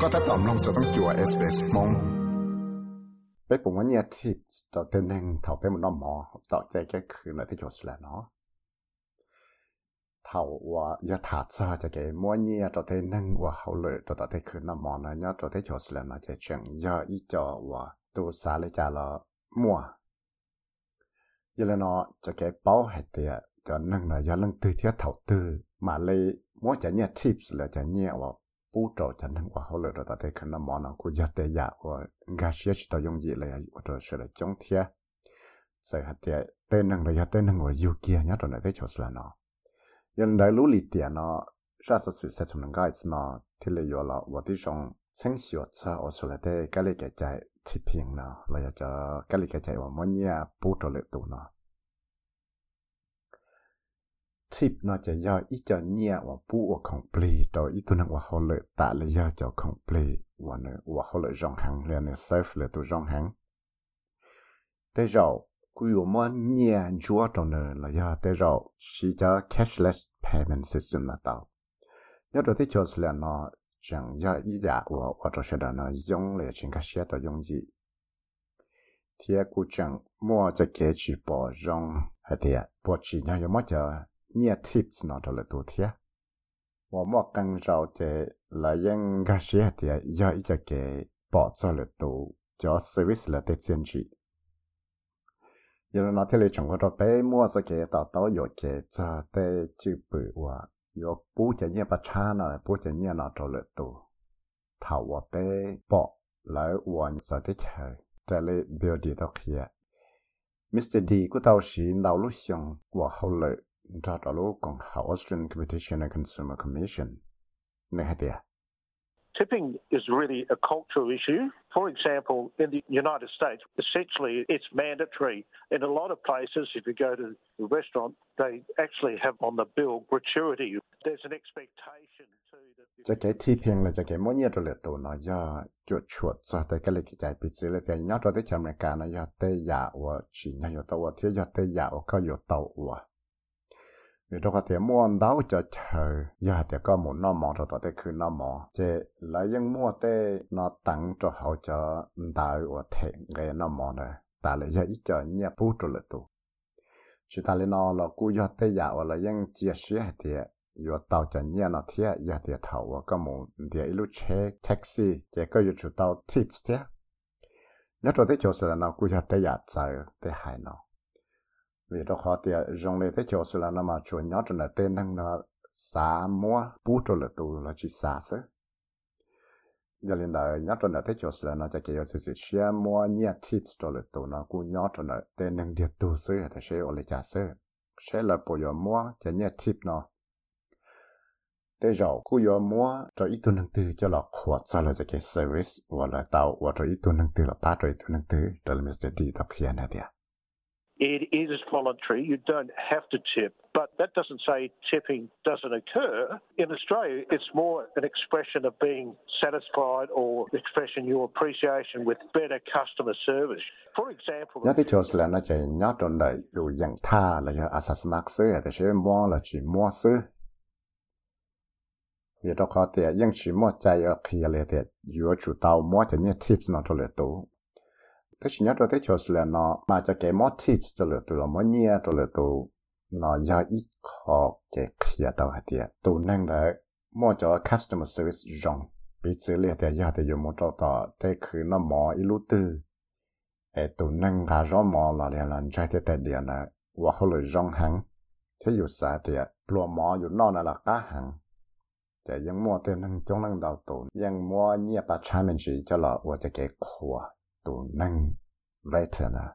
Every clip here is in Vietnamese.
ก็ถ้าตอมลงจะต้องจัวเอสเอสมงไปปุ่มว่าเนี่ยทิปต่อเต้นหนึ่ง 不找钱能过好了的，大家看那忙呢，过要得呀，我俺学习到用起来，或者是来种田，再还得得能了要得能我有钱，伢种来得就算了。原来努力点呢，啥子事才从能干一次呢？提了有了，我的上清洗我车，我出来的家里个在铁平呢，来要叫家里个在我么呢不着力度呢。 ทิปนอจะย่ออีจอเนี่ยว่าปูว่าของปลีต่ออีตัวนั้นว่าเขาเลยตาเลยย่อจอของปลีว่าเนว่าเขาเลยจองหังเลยเนเซฟเลยตัวจองหังแต่เรากูอยู่มันเนี่ยจัวตรงเนเลยย่อแต่เราชีจะ cashless payment system นะต่อยอดที่ชดเลยเนาะจังย่ออีจ่าว่าว่าจะเสด็จเนาะยงเลยชิงกับเสียต่อยงยี่ที่กูจังมั่วจะเกจิปอจงให้เดียปวดฉี่เนี่ยยังไม่เจอ เนี่ยทิปส์นอตัวละตัวเทียว่าหมอกังเราเจละยังกาเชียเทียย่อยจะเกปอดตัวละตัวจอสวิสละเตเซียนจียันนอที่เลยจงก็จะไปมั่วสเกต่อโตโยเกจะเตจืบปืว่าโยปูจะเนี่ยประชาหน่อยปูจะเนี่ยนอตัวละตัวถ้าว่าไปปอดแล้ววันสัตย์เฉยจะเลยเบียดีตอกเฮียมิสเตอร์ดีกูเตาชีเราลุชงว่าเขาเลย dialogue Competition and Consumer Commission. Tipping is really a cultural issue. For example, in the United States, essentially it's mandatory. In a lot of places, if you go to a restaurant, they actually have on the bill gratuity. There's an expectation too that. Tipping 你这个点摸到就头，一下点个木那忙着到得去那忙，这来用摸得那等着好就唔到我停个那忙嘞，但系一一就捏不住了都。chỉ ta lên nó là cú yo tê ya là yang chia sẻ thì yo tàu chân nhẹ nó thì ya thì thầu và cái mù thì ilu che taxi chỉ có yo chủ tips thế nhớ cho thấy là nó cú yo tê ya sai tê vì đó họ thì dùng để thế chỗ sự là nó mà chuẩn nhớ cho là tên năng nó xả mua bút cho là tù là chỉ xả sớ giờ lên đời nhớ cho là thế chỗ sự là nó chỉ kiểu sự share mua nhẹ tips cho là tù, nó cũng nhớ cho là tên năng điệt tụ sớ thì sẽ ở lại trả sớ sẽ là bộ giờ mua chỉ nhẹ tip nó. Thế rồi cứ giờ mua cho ít tu năng tư cho là khóa cho là cái service, hoặc là tàu, hoặc cho ít tu năng tư, là bắt cho ít tu năng tư cho là sẽ đi tập hiện này It is voluntary. You don't have to tip, but that doesn't say tipping doesn't occur. In Australia, it's more an expression of being satisfied or expressing your appreciation with better customer service. For example, nhớ tới chỗ là nó chỉ nhớ trong đời tha là do asas mark sư thì sẽ mua là chỉ mua sư vì đó có thể ยัง chỉ mua chạy ở kia là thì dù chủ tàu mua cho những tips nó cho lệ tụ thế chỉ nhất rồi thế cho là nó mà cho cái mod tips cho là tụi nó mới nhia cho là tụi nó do ít khó cái kia tao hạt tiền tụi năng là mua cho customer service rong bị xử lý thì giờ thì dùng một chỗ tao thế cứ nó mò ít lú tư ê tụi năng cả rõ mò là liền là trai thế tại điện là và họ lời rong hàng thế dù xa thì lúa mò dù nó là cá hàng แต่ยังมัวเต็มนั่งจ้องนั่งดาวตูนยังมัวเงียบปะชาเมนชีจะหล่อว่าจะเก๋ขว tổ năng later nè.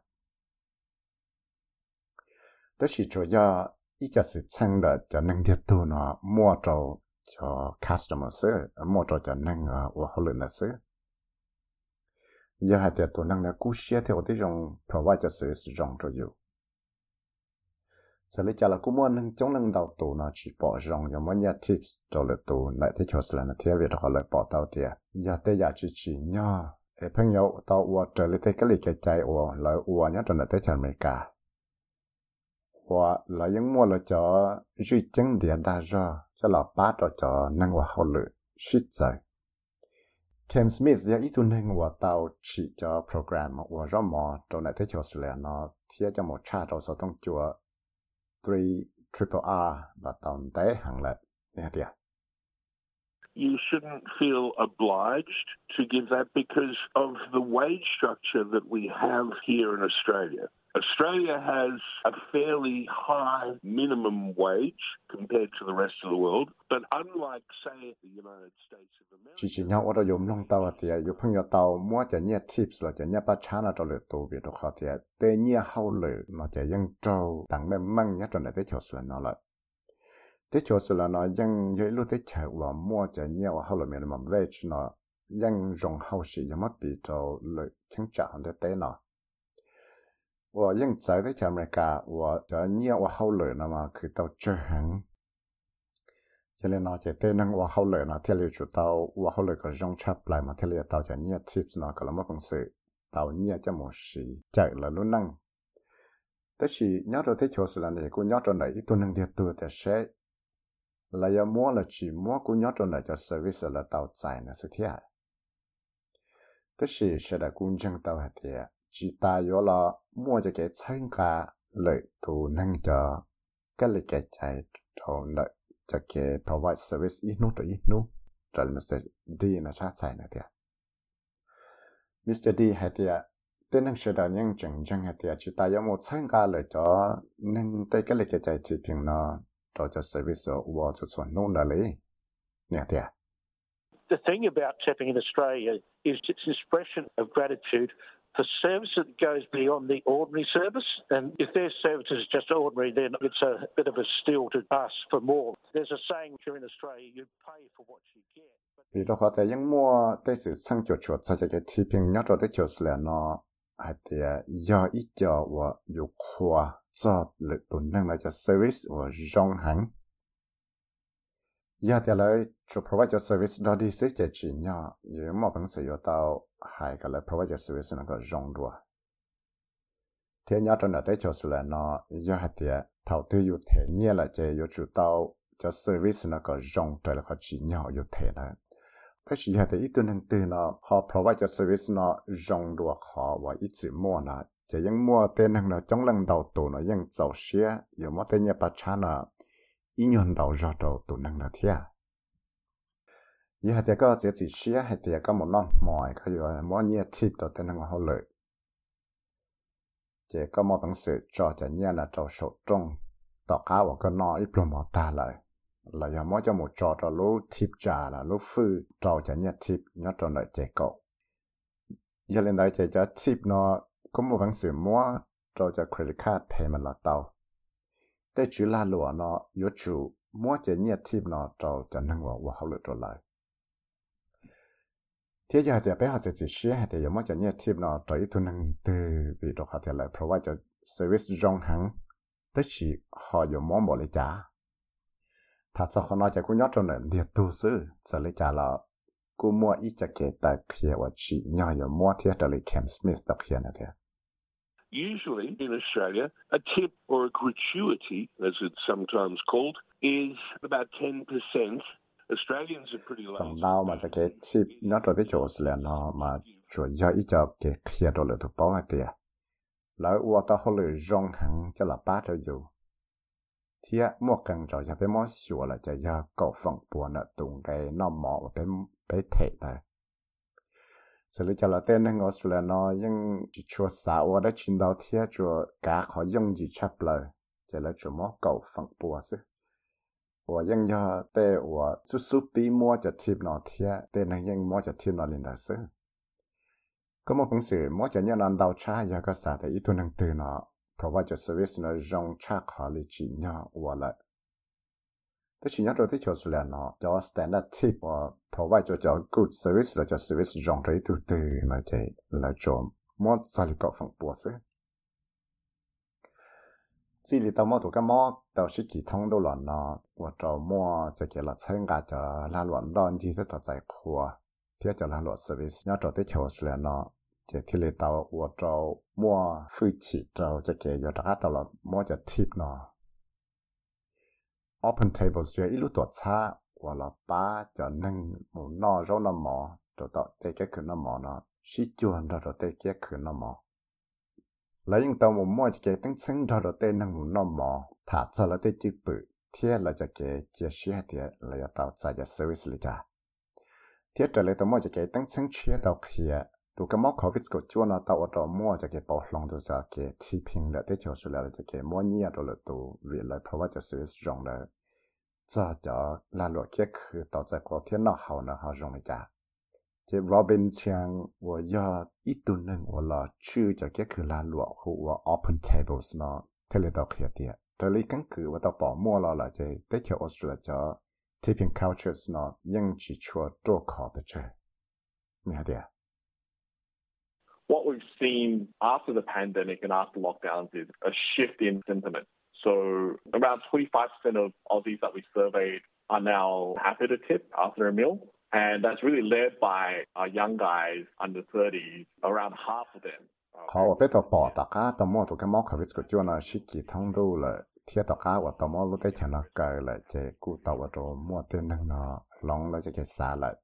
Đó là cho ya ý cho sự chăng là cho năng thiết tu nó mua cho cho customer sư, mua cho cho năng và họ lựa sư. Giờ hai tiệt tu năng là cú xia theo cái dòng provide cho sự sử dụng cho you. Giờ lấy cho là cú mua năng chống năng đầu tu nó chỉ bỏ rong, nhưng mà nhà tips cho là tu lại thế cho sự là nó theo việc họ lại bỏ tàu tiệt. Giờ tới giờ chỉ chỉ nhau เอพังยาวตาอวเจอลิเทก็ลิกใจอวลอยอวเนี่ยจนเตชันอเมริกาว่าลอยยังมัวลอยจอจุยจังเดียดาจอจะหลอป้าต่อจอนังว่าเขาเลยชิดใจเคมสมิธเดียอีตุนหังว่าตาฉีจอโปรแกรมว่าร่อมอจนเตชอสเลนอเทียจะหมดชาติเราสต้องจัว three triple R và tổng tế hàng lệ nha tiệt you shouldn't feel obliged to give that because of the wage structure that we have here in Australia. Australia has a fairly high minimum wage compared to the rest of the world, but unlike, say, the United States of America. Chỉ chỉ nhau ở dùng nông tàu thì dùng phong nhau tàu mua cho nhẹ tips là cho nhẹ bắt chán là cho nó lại thế cho sự là nó dân dưới lúc thế chả và mua chả nhiều hậu là mình mà về chứ nó, dân dùng hậu sự mà bị cho lợi chứng trạng để tế nó. Và dân giải thế mẹ cả và chả nhiều và hậu lợi nó mà cứ tàu chơi hàng cho nên nó chỉ tên năng và hậu lợi nó theo liệu chủ tàu và hậu lợi có dùng chắp lại mà theo liệu tàu chả nhiều tips nó có là một công sự tàu nhiều cho một sự chạy là luôn năng. Thế thì nhớ rồi, thế chỗ sự là này cũng nhớ rồi này tôi tuần năng thiệt tuổi để sẽ là giờ mua là chỉ mua cũng nhớ trong này cho service là tàu chạy là sự thiệt Tức là sẽ là cũng chẳng tàu hạt thiệt. Chỉ ta yếu là mua cho cái chân cả lợi thù năng cho cái lợi cái chạy cho lợi cho cái provide service ít nút rồi ít nút. Rồi là Mr. D là cha chạy là thiệt. Mr. D hạt thiệt. Tên năng sẽ là những chẳng chẳng hạt thiệt. Chỉ ta yếu mua chân cả lợi cho năng tới cái lợi cái chạy chỉ 平 nó. Cho cho service wa cho cho non da le nè tia The thing about tapping in Australia is its expression of gratitude for service that goes beyond the ordinary service. And if their service is just ordinary, then it's a bit of a steal to ask for more. There's a saying here in Australia, you pay for what you get. Vì đó họ tại những mua tới sự sang chuột chuột cho cái thị trường nhớ cho tới chiều là nó hay thì do ít cho và yêu khoa cho lực tổn năng là cho service và dòng hẳn. giờ thì lời cho provide cho service đó đi sẽ chỉ chỉ nhỏ, nếu mà vẫn sử dụng tao hai cái lời provide cho service nó có dòng đùa. Thế nhỏ trong đó tới cho là nó giờ hạt thì thảo tư dụ thể nhẹ là chỉ dụ chủ tao cho service nó có dòng trời là có chỉ nhỏ dụ thể này thế chỉ là ít tuần năng từ nó, họ provide cho service nó rong đùa họ và ít chữ mua nó chỉ những mua tên hàng nó trong lần đầu tụ nó những giàu xe 有么 tên nhà bà cha nó ý nhận đầu ra đầu tụ năng nó thiệt giờ chỉ họ cho là số cá và cái lại. là giờ mỗi cho một trò trò lú thịt trà là lú phư trò chả nhặt thịt nhặt trò lại chạy cậu giờ lên đây chạy chả thịt nó có một bằng sự mua trò chả credit card payment แต่ชื่ลาหลัวเนาะยชูมั่วจะเนียทิบเนาะเราจะนั่งว่าว่าเขาเลือดไหลเที่ยาจะไปหาจะจิเชี่ยแต่ยังมั่วจะเนียทิบเนาะเราอีทุนนั่งตื่นไปดอกเขาเท่าไรเพราะว่าจะเซอร์วิสจองหังแต่ชีหอยมองบลยจาค trở giờ giờ nó cho đó cho trả họ nói cho cũng nhớ trong này liệt tu sư sẽ lấy trả là cô mua ít cho cái tài kia và chỉ nhớ có mua thiết cho lấy Cam Smith đặc hiện này Usually in Australia, a tip or a gratuity, as it's sometimes called, is about 10%. Australians are pretty low. Trong nào mà cái tip nó cho cái chỗ là nó mà chủ yếu ít cho cái kia đồ là thuộc bảo hạt tiền. Lại ua ta hồi lười rong hàng cho là ba cho dù. Cho cho cho cho tung cái nó mỏ và bé bé thể này. 这里叫了在那个说了呢，因就啥我的青岛天就刚好用几吃不了，这了怎么搞放波是？我因要对我就是比摸着贴那天，对那因摸着贴那领导是。ก็มาพิ่งสื่อมอจะเนี่ยนันดาวชายาก็สาแต่อีตัวนังตื่นเนาะ provide your service nó rong cha khá lì chỉ nhau và lại thế chỉ nhau rồi thì cho là nó cho standard tip và provide cho cho good service là cho service rong trai từ từ mà chạy là cho mót sao lì có phần bùa sứ chỉ lì tao mót tụ cái mót tao sẽ chỉ thông đâu là nó và cho mót cho cái là chân ga cho la luận đòn thì sẽ tao giải khua thì cho là luận service nhau rồi thì cho là nó จะที่เลตาวัวเจ้ามัวฟื้นฉีเจ้าจะเกยอยวกัาตลอดมัวจะทิพนอ Open Table เสียอีลูตัวช้าว่าเราป้าจะนึ่งมูนอร้อนหมอจะต่อเตะแก่คืนหมอเนาะชิจวนเราเตะแก่คืนน้อหมอแล้วยังตัวมูมัวจะเกยตั้งซึ่งเราเตะนึ่งมูนอหมอถ้าจะเราเตะจีบเทียเราจะเกยเจียเสียเทียเราจะต่อใจจะเซอร์วิสเลยจ้าเทียจะเลยตัวมัวจะเกยตั้งซึ่งเชียต่อเขีย ตัวก็มอกขอวิดก็จวนเอวตาอดมั่วจะเก็บปอลงตัวจะเก็บที่พิงเดที่เชีวสุดแล้วจะเก็บมั่วเนียดตัวตัววิเลยเพราะว่าจะสวิสจงเลยจะจะลาลวดแค่คือต่อจากก็เที่ยนอกเขานะฮะจงไลยจ้าเจ้โรบินเชียงว่ายาดอีตัวหนึ่งว่าละชื่อจะแค่คือลาลวดคือว่า open tables เนาะเทเลตอกเขียเดียแต่ลิกันคือว่าต่อปอมั่วเราละเจ้ได้เชีวออสเตรเลียจ้ที่พิง cultures เนาะยังชิชัวตัวขอไปเจ้ไม่เดีย What we've seen after the pandemic and after lockdowns is a shift in sentiment. So around 25% of Aussies that we surveyed are now happy to tip after a meal. And that's really led by our young guys under 30s, around half of them. 好，我被到报大家到么都跟毛可维个叫呢，是几趟都了，贴大家我到么路得钱了改了，这古到我做么的那个long了这个啥了。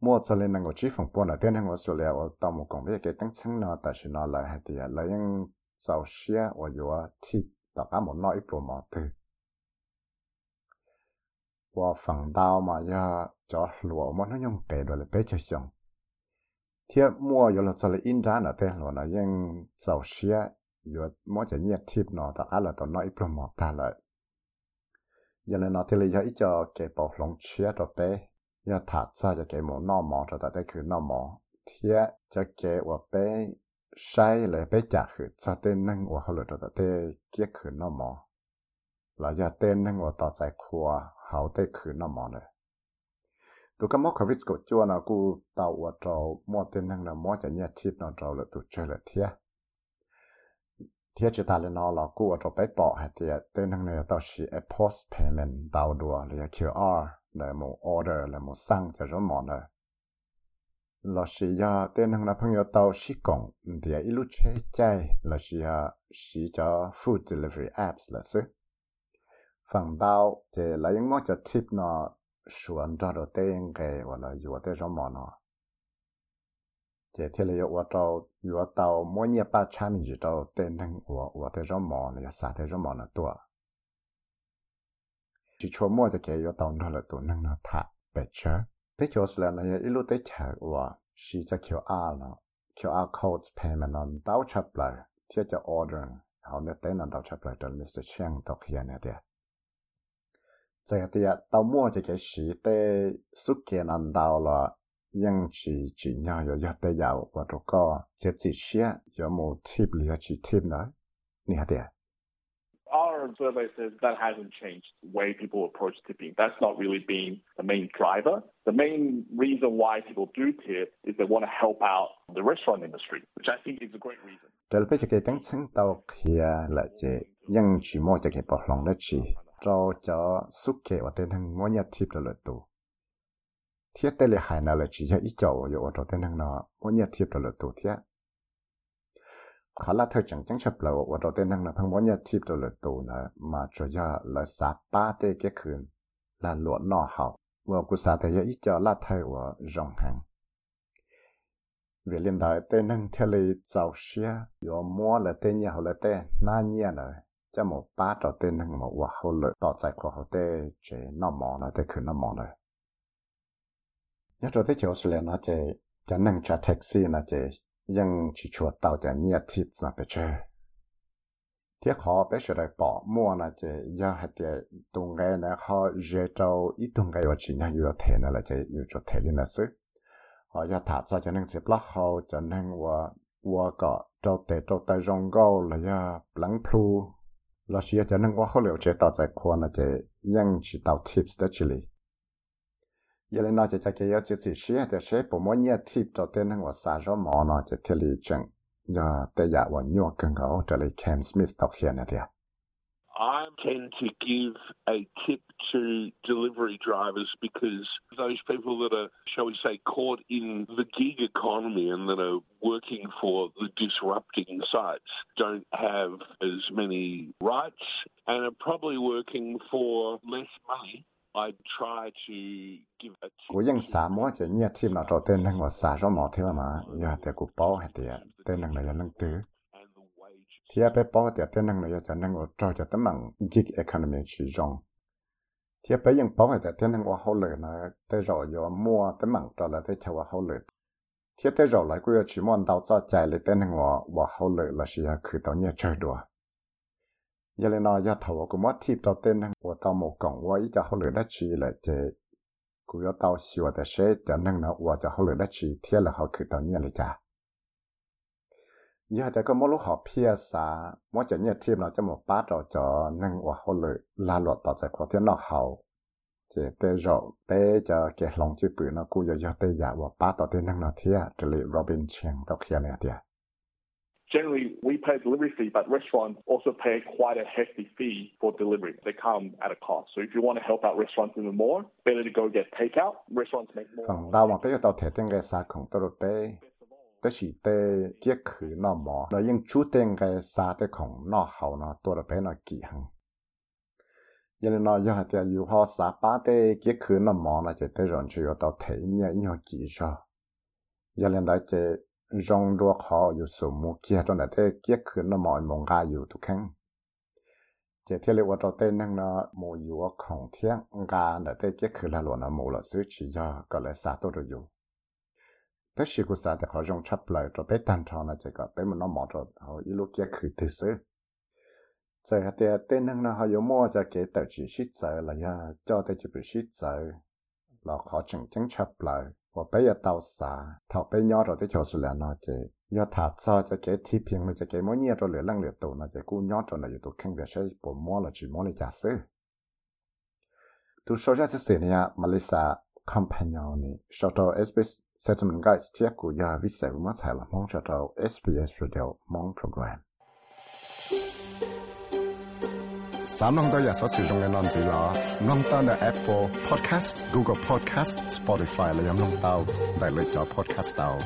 Mua cho lên năng của chỉ phòng buôn là tên hàng của số liệu ở một công việc cái tăng chứng nó tại sao nó lại hay thì là những sau xe và chỗ thì tao cả một nói bộ mà từ và phòng tao mà ya cho lúa mà nó dùng cái rồi là bé cho xong thì mua rồi là cho lên in ra là tên là những sau xe rồi mua cho nhiệt thiệp nó tất cả là tao nói bộ mà ta lại. Giờ này nó thì là ít cho cái bảo lòng xe rồi bé. 要他在就给我那么着的，得去那么贴就给我被晒了被夹去，在得能我后来着的得给去那么，了要得能我到在夸好得去那么呢。tu cái mốc covid của chúa nào cu tàu ở trâu mua tên năng là mua cho nhẹ thịt nó trâu là tu chơi là thiệt thiệt chỉ ta lên nó là cu ở trâu bé bỏ hay thiệt tên năng này tao chỉ post payment tàu đùa là QR là một order, là một sang cho rõ món này là sĩ ya tên hàng là 朋友 tao chỉ công thì à, ít lúc chơi chơi là chỉ ya à, sĩ cho food delivery apps là sư. phần tao thì là những món cho tip nó xuân cho đồ tên cái hoặc là vừa tên rõ món nó thì thì là vừa tao vừa tàu mỗi nhà ba trăm mình chỉ tao tên hàng vừa vừa tên rõ món là sao tên rõ món là tua chỉ cho mua cho cái vào tông đó là tụ năng nó thả bể chớ. Thế cho là nó yêu lúc thế chả của chỉ cho kiểu a nó. Kiểu a code payment nó tao chấp lại. Thì cho order. Họ nên tên nó tao chấp lại cho Mr Chang tao hiện này đấy Thế thì tao mua cho cái gì để xuất kiện anh tao là nhưng chỉ chỉ nhau có giờ tới giàu và chỗ có chỉ chỉ xe có một tip là chỉ tip này, nè đấy current survey says that hasn't changed the way people approach tipping. That's not really been the main driver. The main reason why people do tip is they want to help out the restaurant industry, which I think is a great reason. Tao kia chi suke tip tele hai na tip khá là thời chẳng chẳng là và đầu tiên năng là phong bố nhà tiếp đồ lực tù nè, mà cho ya là sa ba tê cái khuyên là lụa nọ hậu và cụ sa thế ya ít cho là thời và rong hàng vì liên đại năng theo lý giàu xia yo mua là tên nhà hậu là tên na nhia nè, cho một ba trò tên năng một và hậu lợi tỏ giải của hậu tê chế nó mỏ là tê khuyên nó mỏ nè nhớ cho tới chỗ là nó chế cho năng trả taxi nó chế ยังชิชัวเต่าจะเนียทิพย์นะไปเชเที่ขอไปชดปอมัวนะเจยาให้เตตรงไงนะเขาเจเจ้าอีตรงไงว่าชิญอยู่เทนะละเจอยู่จดเทลินะซึขาอยากถาจะจะนั่งเสียบละเขาจะนั่งว่าว่าก็เจ้าเตเจ้าตายองก็เละยาหลังพลูเราเชียจะนั่งว่าเขาเหลียวเจต่อใจควรนะเจยังชิเต่าทิพย์ได้ชิลี I tend to give a tip to delivery drivers because those people that are, shall we say, caught in the gig economy and that are working for the disrupting sites don't have as many rights and are probably working for less money. กูยังสามว่าจะเนี่ยทีมเราจะเต้นนั่งว่าสาจอมอเท่ามาอย่าแต่กูป้อให้เตียเต้นนั่งเลยนั่งตื้อเทียไปป้อเตียเต้นนั่งเลยจะนั่งว่าจอจะตั้งมังยิกเอคอนมีชีจงเทียไปยังป้อให้แต่เต้นนั่งว่าเขาเลยนะแต่รอยอมัวตั้งมังจอแล้วแต่ชาวเขาเลยเทียแต่รอหลายกูจะชิมอนดาวจอใจเลยเต้นนั่งว่าว่าเขาเลยละเชียคือตอนเนี่ยเชิดด้วย งเลนอยาถาวกูมัดทิพต่อเต้นนั่งว่าตอหมกกล่องว่าอีจะเขาเลยได้ชีเลยเจกูจะตาชิวแต่เชจะนั่งนะว่าจะเขาเลยได้ชีเที่ยแล้วเขาคือตอนนี้เลยจ้า giờ แต่ก็ไม่รู้หอเพียสาว่าจะเนี่ยทีมเราจะหมดป้าเราจะนั่งว่าเขาเลยลาหลอดต่อจากคนที่นอกเขาเจเตจอเตจะเกลงจีปืนนะกูอยากเตยาว่าป้าต่อเตนั่งนาเทียจะเลยโรบินเชียงต่อเคียเนี่ยเดีย Generally, we pay a delivery fee, but restaurants also pay quite a hefty fee for delivery. They come at a cost. So if you want to help out restaurants even more, better to go get takeout. Restaurants make more. Còn tao hoàng bây giờ tao thể tên cái sao không tao bé. Tức chỉ tê kia khử nó mỏ. Nó nhưng chú tên cái sao tê không nó hậu nó tao là bé nó kỳ hằng. Yên nó giờ hạt tiêu yêu hoa sa ba tê kia khử nó mỏ là chỉ tê rộn chỉ tao thấy nhẹ yêu kỳ cho. Yên là đại chế นาะตัวเราเป้นอกี่หังยันนอยอดเดียอยู่พอสาป้าเตเกียคือนอหมอนะจะเตรอนชิวต่อเทเนี่ยอีหอกี่ชอยันได้เจ rong đua khóอยู่สมุเกียตอนไหนเตเกียคืนน่ะมอยมองกาอยู่ทุกครั้งเจเที่ยวว่าตัวเต้นนั่งเนาะโมอยู่ของเที่ยงกาแต่เตเกียคืนละหลวนะโมละซื้อชียาก็เลยสาตัวอ 我俾日豆沙，頭俾 nhỏ 咗啲潮水嚟攞住，要塔車就幾貼平咪就幾冇嘢咗嚟冷嚟到，那就顧 nhỏ 咗嚟要到傾嘅水，不摸啦，住摸嚟假死。Tu shoja se senia Melissa Compagnoni shoto SBS Settlement Guides tia ku ya visa ruma tsala mong shoto SBS Radio mong program. 三弄到也所使用嘅男子啦，弄到嘅 Apple Podcast、Google Podcast、Spotify 啦，有弄到，嚟嚟咗 Podcast 到。